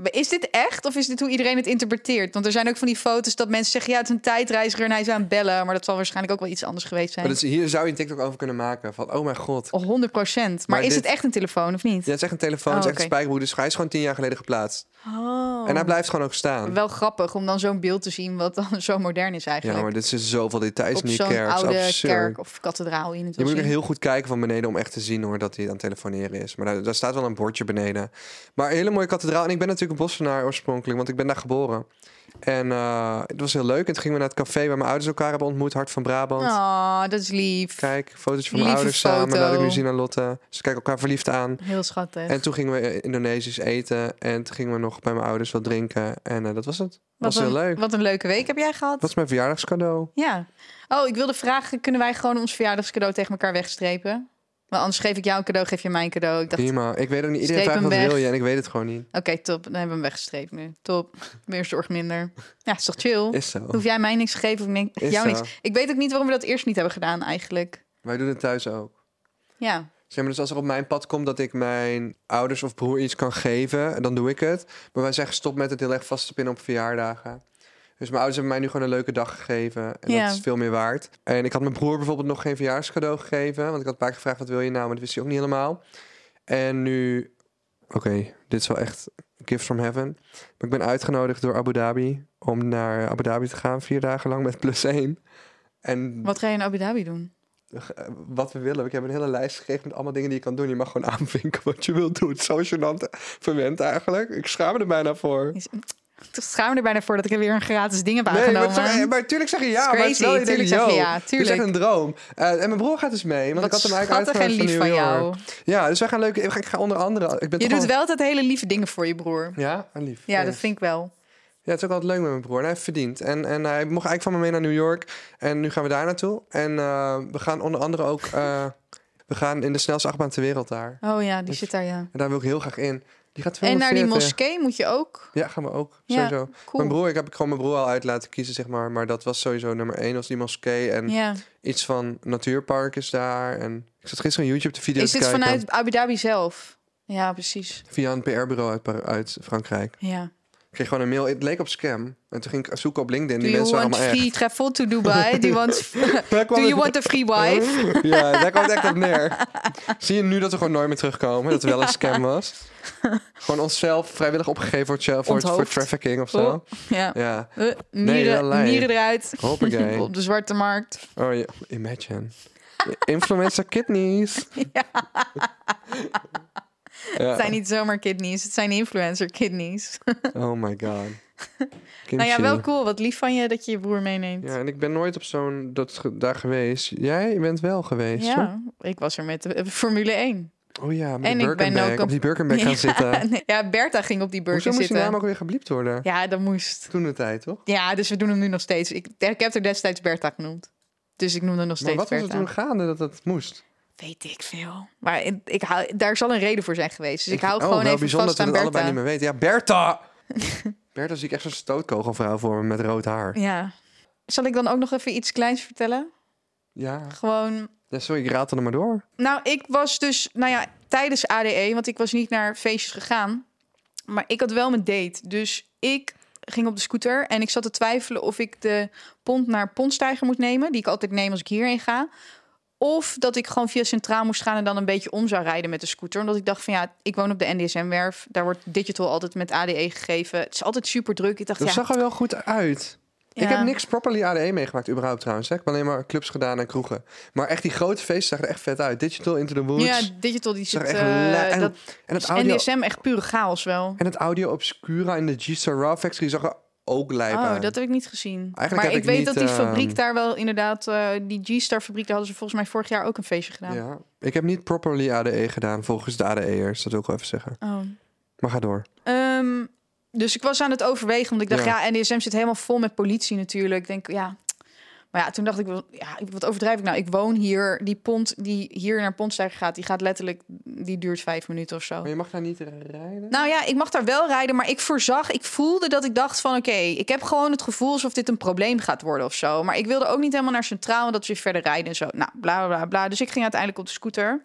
S5: Is dit echt of is dit hoe iedereen het interpreteert? Want er zijn ook van die foto's dat mensen zeggen... ja, het is een tijdreiziger en hij is aan het bellen. Maar dat zal waarschijnlijk ook wel iets anders geweest zijn.
S4: Maar hier zou je een TikTok over kunnen maken. Van, oh mijn god.
S5: Oh, 100 procent. Maar,
S4: Maar
S5: is
S4: dit-
S5: het echt een telefoon of niet?
S4: Ja, het is echt een telefoon, het
S5: Oh,
S4: is echt een. Dus hij is gewoon tien jaar geleden geplaatst.
S5: Oh.
S4: En hij blijft gewoon ook staan.
S5: Wel grappig om dan zo'n beeld te zien wat dan zo modern is
S4: Ja,
S5: eigenlijk.
S4: maar dit is zoveel details in die kerk.
S5: Oude
S4: absurd.
S5: kerk of kathedraal in het
S4: Je moet ook
S5: zien.
S4: heel goed kijken van beneden om echt te zien hoor dat hij aan het telefoneren is. Maar daar, daar staat wel een bordje beneden. Maar een hele mooie kathedraal. En ik ben natuurlijk een bossenaar oorspronkelijk, want ik ben daar geboren. En eh, het was heel leuk. En toen gingen we naar het café waar mijn ouders elkaar hebben ontmoet. Hart van Brabant.
S5: Oh, dat is lief.
S4: Kijk, fotootje van mijn
S5: Lieve
S4: ouders samen. Laat ik nu zien aan Lotte. Ze kijken elkaar verliefd aan.
S5: Heel schattig.
S4: En toen gingen we eh, Indonesisch eten. En toen gingen we nog bij mijn ouders wat drinken. En eh, dat was het.
S5: wat,
S4: was heel leuk.
S5: wat een leuke week heb jij gehad.
S4: Dat was mijn verjaardagscadeau.
S5: Ja. Oh, ik wilde vragen, kunnen wij gewoon ons verjaardagscadeau tegen elkaar wegstrepen? Want anders geef ik jou een cadeau, geef je mij een cadeau. Ik dacht, oké,
S4: Prima. Ik weet ook niet. Iedereen vraagt wat
S5: weg.
S4: wil je en ik weet het gewoon niet.
S5: top. Dan hebben we hem weggestreept nu. Top. Meer zorg minder. Ja, is toch chill?
S4: Is zo.
S5: Hoef jij mij niks te geven of
S4: Is
S5: jou
S4: zo.
S5: niks. Ik weet ook niet waarom we dat eerst niet hebben gedaan eigenlijk.
S4: Wij doen het thuis ook.
S5: Ja.
S4: Zeg maar, dus als er op mijn pad komt dat ik mijn ouders of broer iets kan geven, dan doe ik het. Maar wij zeggen stop met het heel erg vast te pinnen op verjaardagen. Dus mijn ouders hebben mij nu gewoon een leuke dag gegeven. En
S5: Ja.
S4: dat is veel meer waard. En ik had mijn broer bijvoorbeeld nog geen verjaarscadeau gegeven. Want ik had een paar keer gevraagd, wat wil je nou? Maar dat wist hij ook niet helemaal. En nu... Oké, dit is wel echt gift from heaven. Maar ik ben uitgenodigd door Abu Dhabi om naar Abu Dhabi te gaan. Vier dagen lang met plus één. En
S5: Wat ga je in Abu Dhabi doen?
S4: eh, wat we willen. Ik heb een hele lijst gegeven met allemaal dingen die je kan doen. Je mag gewoon aanvinken wat je wilt doen. Zo gênant verwend eigenlijk. Ik schaam me er bijna voor.
S5: Ik schaam me er bijna voor dat ik er weer een gratis ding heb
S4: Nee,
S5: aangenomen.
S4: maar, zeg, maar tuurlijk zeg je ja. Maar het is wel,
S5: crazy.
S4: je
S5: Tuurlijk zeg je ja,
S4: Het is
S5: tuurlijk.
S4: echt een droom. Eh, en mijn broer gaat dus mee. Want ik had hem eigenlijk uitgenodigd
S5: lief van jou.
S4: Ja, dus wij gaan leuk. Ik ga, onder andere. Ik ben
S5: Je doet
S4: wel-
S5: wel altijd hele lieve dingen voor je broer.
S4: Ja, en lief.
S5: Ja, dat vind ik wel.
S4: Ja, het is ook altijd leuk met mijn broer. En hij heeft verdiend. En, en hij mocht eigenlijk van me mee naar New York. En nu gaan we daar naartoe. En eh, we gaan onder andere ook... eh, we gaan in de snelste achtbaan ter wereld daar.
S5: Oh ja, die
S4: Dus-
S5: zit daar, ja.
S4: En daar wil ik heel graag in. Die gaat
S5: En naar die
S4: 240.
S5: moskee moet je ook.
S4: Ja, gaan we ook.
S5: Ja,
S4: Sowieso. Mijn broer, ik heb ik gewoon mijn broer al uit laten kiezen, zeg maar. Maar dat was sowieso nummer één, was die moskee. En
S5: Ja.
S4: iets van natuurpark is daar. En ik zat gisteren een YouTube te video
S5: Is
S4: te
S5: dit
S4: kijken.
S5: vanuit Abu Dhabi zelf? Ja, precies.
S4: Via een PR-bureau uit, uit Frankrijk.
S5: Ja.
S4: Ik kreeg gewoon een mail. Het leek op scam. En toen ging ik zoeken op LinkedIn.
S5: Do
S4: Die mensen waren allemaal
S5: free
S4: echt.
S5: travel to Dubai? Do you want, do you want a free wife?
S4: Ja, daar kwam het echt op neer. Zie je nu dat we gewoon nooit meer terugkomen? Dat het wel een scam was? Gewoon onszelf vrijwillig opgegeven voor, voor, voor trafficking of zo?
S5: Oh, ja.
S4: Ja,
S5: Eh, mieren,
S4: wel lijp.
S5: mieren eruit.
S4: hoppakee.
S5: Op de zwarte markt.
S4: Oh ja, imagine. Influencer kidneys. Ja.
S5: Het zijn niet zomaar kidneys, het zijn influencer kidneys.
S4: Oh my god.
S5: nou ja, wel cool. Wat lief van je dat je je broer meeneemt.
S4: Ja, en ik ben nooit op zo'n dat daar geweest. Jij bent wel geweest. hoor.
S5: Ja, ik was er met de Formule 1.
S4: Oh ja, met
S5: En ik ben ook
S4: op
S5: op-
S4: die Birkenback gaan zitten.
S5: nee, ja, Bertha ging op die
S4: Hoezo
S5: Birken
S4: moest die naam ook weer gebliept worden?
S5: Ja, dat moest.
S4: Toen de tijd, toch?
S5: Ja, dus we doen hem nu nog steeds. Ik, ik heb er destijds Bertha genoemd. Dus ik noemde hem nog
S4: Maar
S5: steeds
S4: wat was er toen gaande dat dat moest?
S5: Weet ik veel. Maar ik, ik hou, daar zal een reden voor zijn geweest. Dus ik, hou
S4: oh,
S5: gewoon even
S4: bijzonder
S5: vast
S4: dat
S5: aan
S4: we het allebei
S5: Bertha.
S4: niet meer weten. Ja, Bertha! Bertha zie ik echt zo'n stootkogelvrouw voor me met rood haar.
S5: Ja. Zal ik dan ook nog even iets kleins vertellen?
S4: Ja.
S5: Gewoon
S4: ja sorry, ik raad er maar door.
S5: Nou, ik was dus, nou ja, tijdens ADE, want ik was niet naar feestjes gegaan. Maar ik had wel mijn date. Dus ik ging op de scooter en ik zat te twijfelen of ik de pont naar Pontstijger moet nemen, die ik altijd neem als ik hierheen ga. Of dat ik gewoon via Centraal moest gaan en dan een beetje om zou rijden met de scooter. Omdat ik dacht van ja, ik woon op de NDSM-werf. Daar wordt digital altijd met ADE gegeven. Het is altijd super druk. Ik dacht
S4: Dat
S5: ja,
S4: zag er wel goed uit. Ik heb niks properly ADE meegemaakt, überhaupt trouwens. Hè. Ik heb alleen maar clubs gedaan en kroegen. Maar echt die grote feesten zagen er echt vet uit. Digital Into the Woods.
S5: Ja, digital die
S4: Zag
S5: zit.
S4: echt
S5: eh,
S4: en,
S5: dat
S4: en het audio,
S5: NDSM echt pure chaos wel.
S4: en het audio obscura in de G-Star Raw Factory zag er ook
S5: Oh, dat heb ik niet gezien.
S4: Eigenlijk
S5: maar
S4: heb
S5: ik,
S4: ik
S5: weet
S4: niet,
S5: dat die fabriek
S4: ehm,
S5: daar wel inderdaad, eh, die G-Star fabriek, daar hadden ze volgens mij vorig jaar ook een feestje gedaan.
S4: Ja, ik heb niet properly ADE gedaan volgens de ADE'ers. Dat wil ik wel even zeggen.
S5: Oh.
S4: Maar ga door.
S5: Ehm, dus ik was aan het overwegen, want ik dacht,
S4: Ja.
S5: ja, NDSM zit helemaal vol met politie natuurlijk. Ik denk, ja. Maar ja, toen dacht ik, wel, ja, wat overdrijf ik nou? Ik woon hier, die pont die hier naar Pontstijger gaat, die gaat letterlijk, die duurt vijf minuten of zo.
S4: Maar je mag daar niet rijden?
S5: Nou ja, ik mag daar wel rijden, maar ik voorzag, ik voelde dat ik dacht van oké, ik heb gewoon het gevoel alsof dit een probleem gaat worden of zo. Maar ik wilde ook niet helemaal naar Centraal, want dat weer verder rijden en zo. Nou, bla bla bla. Dus ik ging uiteindelijk op de scooter.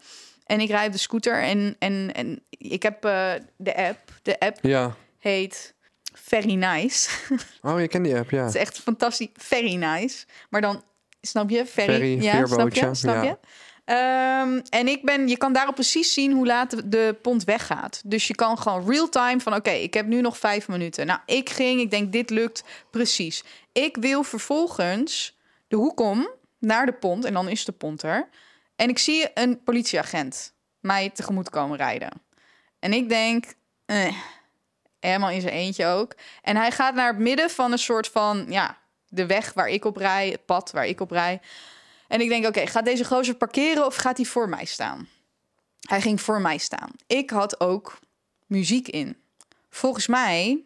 S5: En ik rijd op de scooter en, en, en ik heb eh, de app. De app
S4: Ja.
S5: heet Very Nice.
S4: Oh, je kent die app, ja.
S5: Het is echt fantastisch. Very nice. Maar dan, snap je? Very,
S4: Ferry,
S5: ja, snap je? Snap
S4: ja.
S5: je? Ehm, en ik ben, je kan daarop precies zien hoe laat de, pont weggaat. Dus je kan gewoon real time van, oké, ik heb nu nog vijf minuten. Nou, ik ging, ik denk, dit lukt precies. Ik wil vervolgens de hoek om naar de pont en dan is de pont er. En ik zie een politieagent mij tegemoet komen rijden. En ik denk, eh, helemaal in zijn eentje ook. En hij gaat naar het midden van een soort van, ja, de weg waar ik op rij, het pad waar ik op rij. En ik denk, oké, gaat deze gozer parkeren of gaat hij voor mij staan? Hij ging voor mij staan. Ik had ook muziek in. Volgens mij,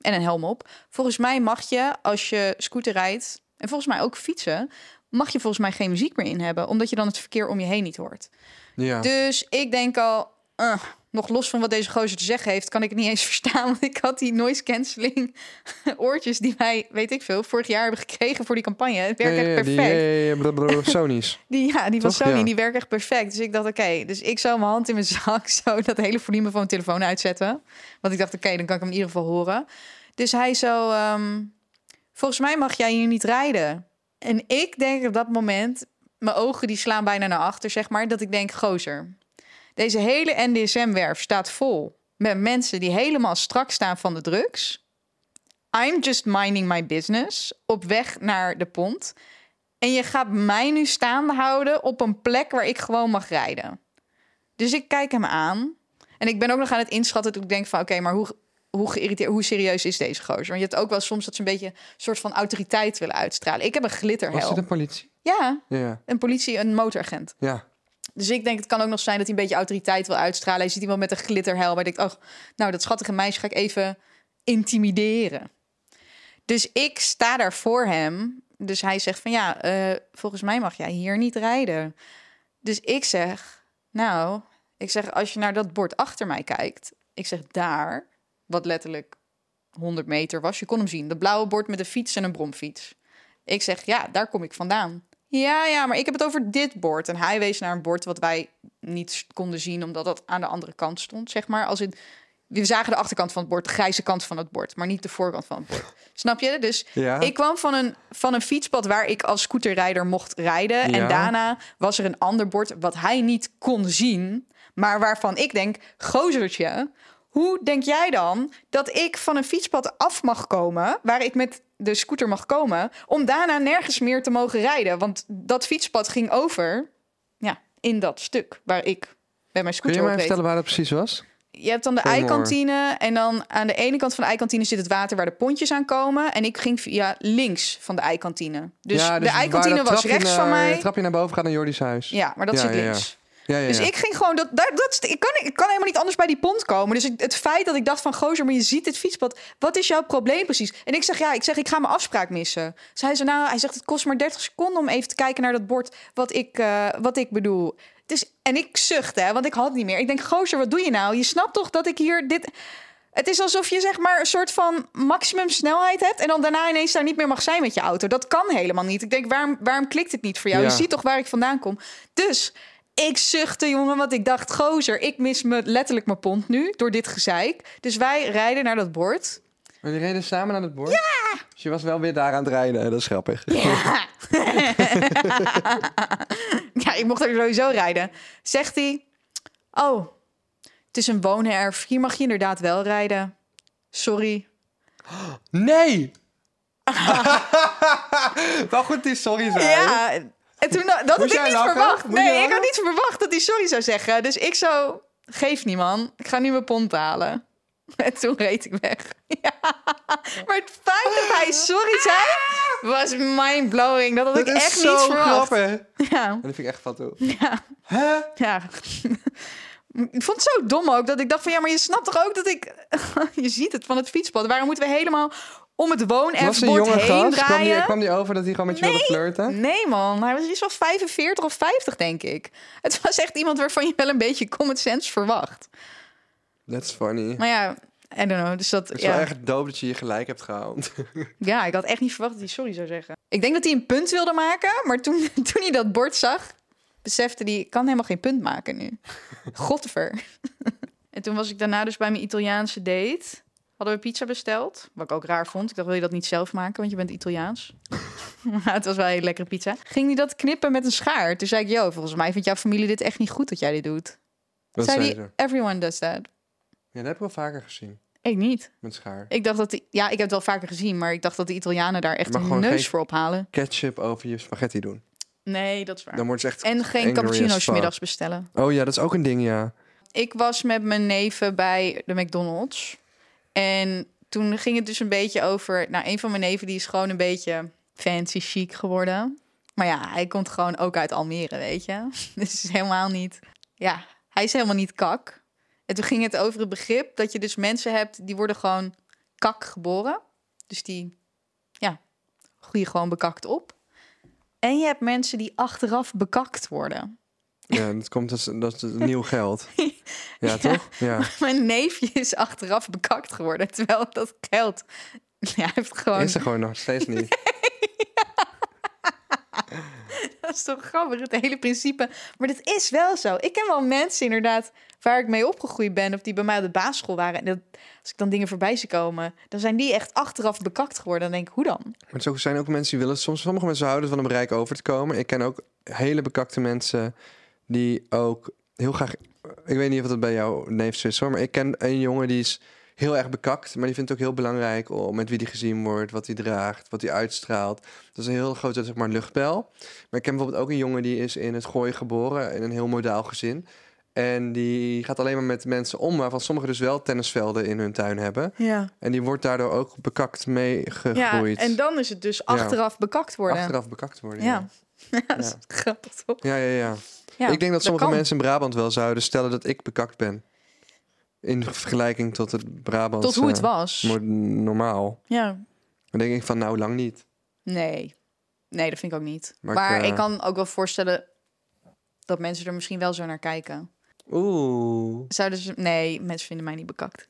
S5: en een helm op, volgens mij mag je als je scooter rijdt, en volgens mij ook fietsen, mag je volgens mij geen muziek meer in hebben, omdat je dan het verkeer om je heen niet hoort.
S4: Ja.
S5: Dus ik denk al, eh, nog los van wat deze gozer te zeggen heeft, kan ik het niet eens verstaan. Want ik had die noise cancelling oortjes die wij, weet ik veel, vorig jaar hebben gekregen voor die campagne. Het werkt echt
S4: die,
S5: perfect.
S4: ja, ja, Sony's.
S5: Die, ja, die van
S4: Toch?
S5: Sony,
S4: Ja.
S5: die werkt echt perfect. Dus ik dacht, oké, dus ik zou mijn hand in mijn zak zo dat hele volume van mijn telefoon uitzetten. Want ik dacht, oké, dan kan ik hem in ieder geval horen. Dus hij zo, ehm, volgens mij mag jij hier niet rijden. En ik denk op dat moment, mijn ogen die slaan bijna naar achter, zeg maar, dat ik denk, gozer, deze hele NDSM-werf staat vol met mensen die helemaal strak staan van de drugs. I'm just minding my business op weg naar de pont. En je gaat mij nu staande houden op een plek waar ik gewoon mag rijden. Dus ik kijk hem aan. En ik ben ook nog aan het inschatten dat ik denk van... oké, maar hoe, hoe, geïrriteerd, hoe serieus is deze gozer? Want je hebt ook wel soms dat ze een beetje... een soort van autoriteit willen uitstralen. Ik heb een
S4: Was
S5: glitterhelm.
S4: het een politie?
S5: Ja,
S4: Ja, ja.
S5: een politie, een motoragent.
S4: ja.
S5: Dus ik denk, het kan ook nog zijn dat hij een beetje autoriteit wil uitstralen. Je ziet iemand met een glitterhelm. Je denkt, oh, nou, dat schattige meisje ga ik even intimideren. Dus ik sta daar voor hem. Dus hij zegt van, ja, eh, volgens mij mag jij hier niet rijden. Dus ik zeg, nou, ik zeg, als je naar dat bord achter mij kijkt. Ik zeg, daar, wat letterlijk 100 meter was. Je kon hem zien. Dat blauwe bord met een fiets en een bromfiets. Ik zeg, ja, daar kom ik vandaan. Ja, ja, maar ik heb het over dit bord. En hij wees naar een bord wat wij niet konden zien, omdat dat aan de andere kant stond, zeg maar. Als in, we zagen de achterkant van het bord, de grijze kant van het bord, maar niet de voorkant van het bord. Snap je? Dus
S4: Ja.
S5: ik kwam van een, van een fietspad waar ik als scooterrijder mocht rijden.
S4: Ja.
S5: En daarna was er een ander bord wat hij niet kon zien, maar waarvan ik denk, gozertje, hoe denk jij dan dat ik van een fietspad af mag komen, waar ik met de scooter mag komen, om daarna nergens meer te mogen rijden? Want dat fietspad ging over, ja, in dat stuk waar ik met mijn
S4: Kun
S5: scooter
S4: je mij vertellen waar dat precies was?
S5: Je hebt dan de eikantine en dan aan de ene kant van de eikantine zit het water waar de pontjes aan komen. En ik ging via links van de eikantine. Dus,
S4: Ja,
S5: de eikantine was rechts
S4: naar-
S5: van mij.
S4: Het trapje naar boven gaat naar Jordi's huis.
S5: Ja, maar dat
S4: Ja,
S5: zit
S4: ja. Ja, ja,
S5: Dus ik ging gewoon dat, dat, dat ik kan ik kan helemaal niet anders bij die pont komen. Dus ik- het feit dat ik dacht van gozer, maar je ziet dit fietspad. Wat is jouw probleem precies? En ik zeg ja, ik zeg ik ga mijn afspraak missen. Dus hij zei nou, hij zegt het kost maar 30 seconden om even te kijken naar dat bord wat ik eh, wat ik bedoel. Dus en ik zuchtte, hè, want ik had niet meer. Ik denk gozer, wat doe je nou? Je snapt toch dat ik hier dit het is alsof je zeg maar een soort van maximum snelheid hebt en dan daarna ineens daar niet meer mag zijn met je auto. Dat kan helemaal niet. Ik denk, waarom, waarom klikt het niet voor jou?
S4: Ja.
S5: Je ziet toch waar ik vandaan kom. Dus ik zuchtte, jongen, want ik dacht, gozer, ik mis me letterlijk mijn pont nu door dit gezeik. Dus wij rijden naar dat bord.
S4: Die reden samen naar het bord? Ja! Dus je was wel weer daar aan het rijden. Dat is grappig.
S5: Ja. ja, ik mocht er sowieso rijden. Zegt hij, oh, het is een woonerf. Hier mag je inderdaad wel rijden. Sorry.
S4: Nee! Wel goed die sorry zei.
S5: Ja, en toen, dat had ik niet
S4: lachen?
S5: verwacht.
S4: Moest je
S5: Nee, ik had niet verwacht dat hij sorry zou zeggen. Dus ik zo, geef niet man, ik ga nu mijn pont halen. En toen reed ik weg. Ja. Maar het feit dat hij sorry zei, was mind-blowing. Dat had
S4: Dat
S5: ik echt niet verwacht.
S4: grappig.
S5: Ja,
S4: Dat vind ik echt wat toe.
S5: ja, ja. Ik vond het zo dom ook dat ik dacht van ja, maar je snapt toch ook dat ik. je ziet het van het fietspad. Waarom moeten we helemaal om het
S4: jonge
S5: heen
S4: gast? Kwam die,
S5: draaien?
S4: kwam die over dat hij gewoon met je wilde flirten?
S5: Nee, man. Hij was iets van 45 of 50, denk ik. Het was echt iemand waarvan je wel een beetje common sense verwacht.
S4: That's funny.
S5: Maar ja, I don't know. Dus dat,
S4: Het is wel echt dope dat je je gelijk hebt gehaald.
S5: ja, ik had echt niet verwacht dat hij sorry zou zeggen. Ik denk dat hij een punt wilde maken, maar toen, toen hij dat bord zag, besefte hij, ik kan helemaal geen punt maken nu. Godver. en toen was ik daarna dus bij mijn Italiaanse date. Hadden we pizza besteld, wat ik ook raar vond. Ik dacht, wil je dat niet zelf maken, want je bent Italiaans? Maar het was wel een hele lekkere pizza. Ging hij dat knippen met een schaar? Toen zei ik, yo, volgens mij vindt jouw familie dit echt niet goed dat jij dit doet.
S4: Wat
S5: zei
S4: ze?
S5: everyone does that.
S4: Ja, dat heb ik wel vaker gezien.
S5: Ik niet.
S4: Met schaar.
S5: Ik dacht dat die, ja, ik heb het wel vaker gezien, maar ik dacht dat de Italianen daar echt een neus voor ophalen.
S4: Ketchup over je spaghetti doen.
S5: Nee, dat is waar.
S4: Dan wordt ze echt
S5: En geen cappuccino's middags bestellen.
S4: Oh ja, dat is ook een ding, ja.
S5: Ik was met mijn neven bij de McDonald's. En toen ging het dus een beetje over... Nou, een van mijn neven die is gewoon een beetje fancy chic geworden. Maar ja, hij komt gewoon ook uit Almere, weet je. Dus is helemaal niet... Ja, hij is helemaal niet kak. En toen ging het over het begrip dat je dus mensen hebt... die worden gewoon kak geboren. Dus die, ja, groeien gewoon bekakt op. En je hebt mensen die achteraf bekakt worden.
S4: Ja, dat komt als dat is nieuw geld. Ja, toch? Ja.
S5: Mijn neefje is achteraf bekakt geworden. Terwijl dat geld. Ja, heeft gewoon.
S4: Is er gewoon nog steeds niet.
S5: Dat is toch grappig, het hele principe. Maar dat is wel zo. Ik ken wel mensen inderdaad waar ik mee opgegroeid ben. Of die bij mij op de basisschool waren. En dat, als ik dan dingen voorbij zie komen. Dan zijn die echt achteraf bekakt geworden. Dan denk ik, hoe dan?
S4: Maar zo zijn ook mensen die willen... Soms sommige mensen houden van een bereik over te komen. Ik ken ook hele bekakte mensen die ook heel graag... Ik weet niet of dat bij jouw neef is hoor. Maar ik ken een jongen die is heel erg bekakt. Maar die vindt het ook heel belangrijk om met wie die gezien wordt, wat hij draagt, wat hij uitstraalt. Dat is een heel grote zeg maar, luchtbel. Maar ik ken bijvoorbeeld ook een jongen die is in het Gooi geboren, in een heel modaal gezin. En die gaat alleen maar met mensen om, waarvan sommigen dus wel tennisvelden in hun tuin hebben.
S5: Ja.
S4: En die wordt daardoor ook bekakt mee
S5: ja, en dan is het dus achteraf bekakt worden.
S4: Achteraf bekakt worden.
S5: Ja.
S4: Ja,
S5: dat is grappig toch?
S4: ja, ja. ja.
S5: Ja,
S4: ik denk dat sommige mensen in Brabant wel zouden stellen dat ik bekakt ben. In vergelijking tot het Brabant.
S5: Tot hoe het was.
S4: Normaal.
S5: Ja.
S4: Dan denk ik van nou lang niet.
S5: Nee. Nee, dat vind ik ook niet.
S4: Maar
S5: Maar,
S4: ik, eh,
S5: ik kan ook wel voorstellen dat mensen er misschien wel zo naar kijken.
S4: Oeh.
S5: Zouden ze... Nee, mensen vinden mij niet bekakt.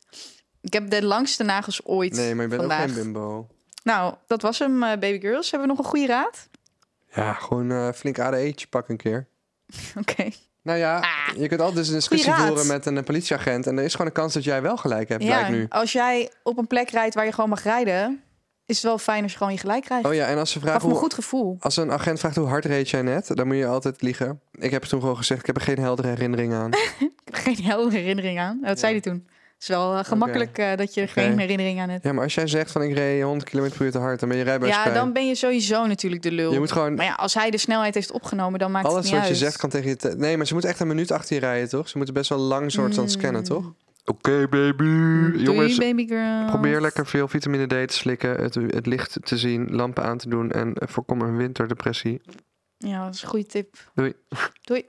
S5: Ik heb de langste nagels ooit
S4: Nee, maar je bent
S5: vandaag.
S4: ook geen bimbo.
S5: Nou, dat was hem, eh, baby girls. Hebben we nog een goede raad?
S4: Ja, gewoon eh flink ADE'tje pak een keer.
S5: Oké.
S4: Nou ja,
S5: Ah.
S4: je kunt altijd dus een discussie voeren met een politieagent. En er is gewoon een kans dat jij wel gelijk hebt,
S5: Ja,
S4: blijkt nu.
S5: als jij op een plek rijdt waar je gewoon mag rijden... is het wel fijn als je gewoon je gelijk krijgt.
S4: Oh ja, en als ze vragen
S5: me een
S4: hoe,
S5: goed gevoel.
S4: Als een agent vraagt hoe hard reed jij net, dan moet je altijd liegen. Ik heb toen gewoon gezegd, ik heb er geen heldere herinnering aan.
S5: Ik heb er geen heldere herinnering aan. Wat zei hij toen? Het is wel eh, gemakkelijk eh, dat je geen herinnering aan hebt.
S4: Ja, maar als jij zegt van ik reed 100 km per uur te hard, dan ben je rijbewijs
S5: Ja, dan ben je sowieso natuurlijk de lul.
S4: Je moet gewoon
S5: Maar ja, als hij de snelheid heeft opgenomen, dan maakt
S4: alles
S5: het niet
S4: wat je
S5: uit.
S4: zegt kan tegen je... te- Nee, maar ze moeten echt een minuut achter je rijden, toch? Ze moeten best wel lang soort van scannen, toch? Oké, baby.
S5: Doei,
S4: Jongens,
S5: baby
S4: probeer lekker veel vitamine D te slikken, het, het licht te zien, lampen aan te doen en voorkom een winterdepressie.
S5: Ja, dat is een goede tip.
S4: Doei.
S5: Doei.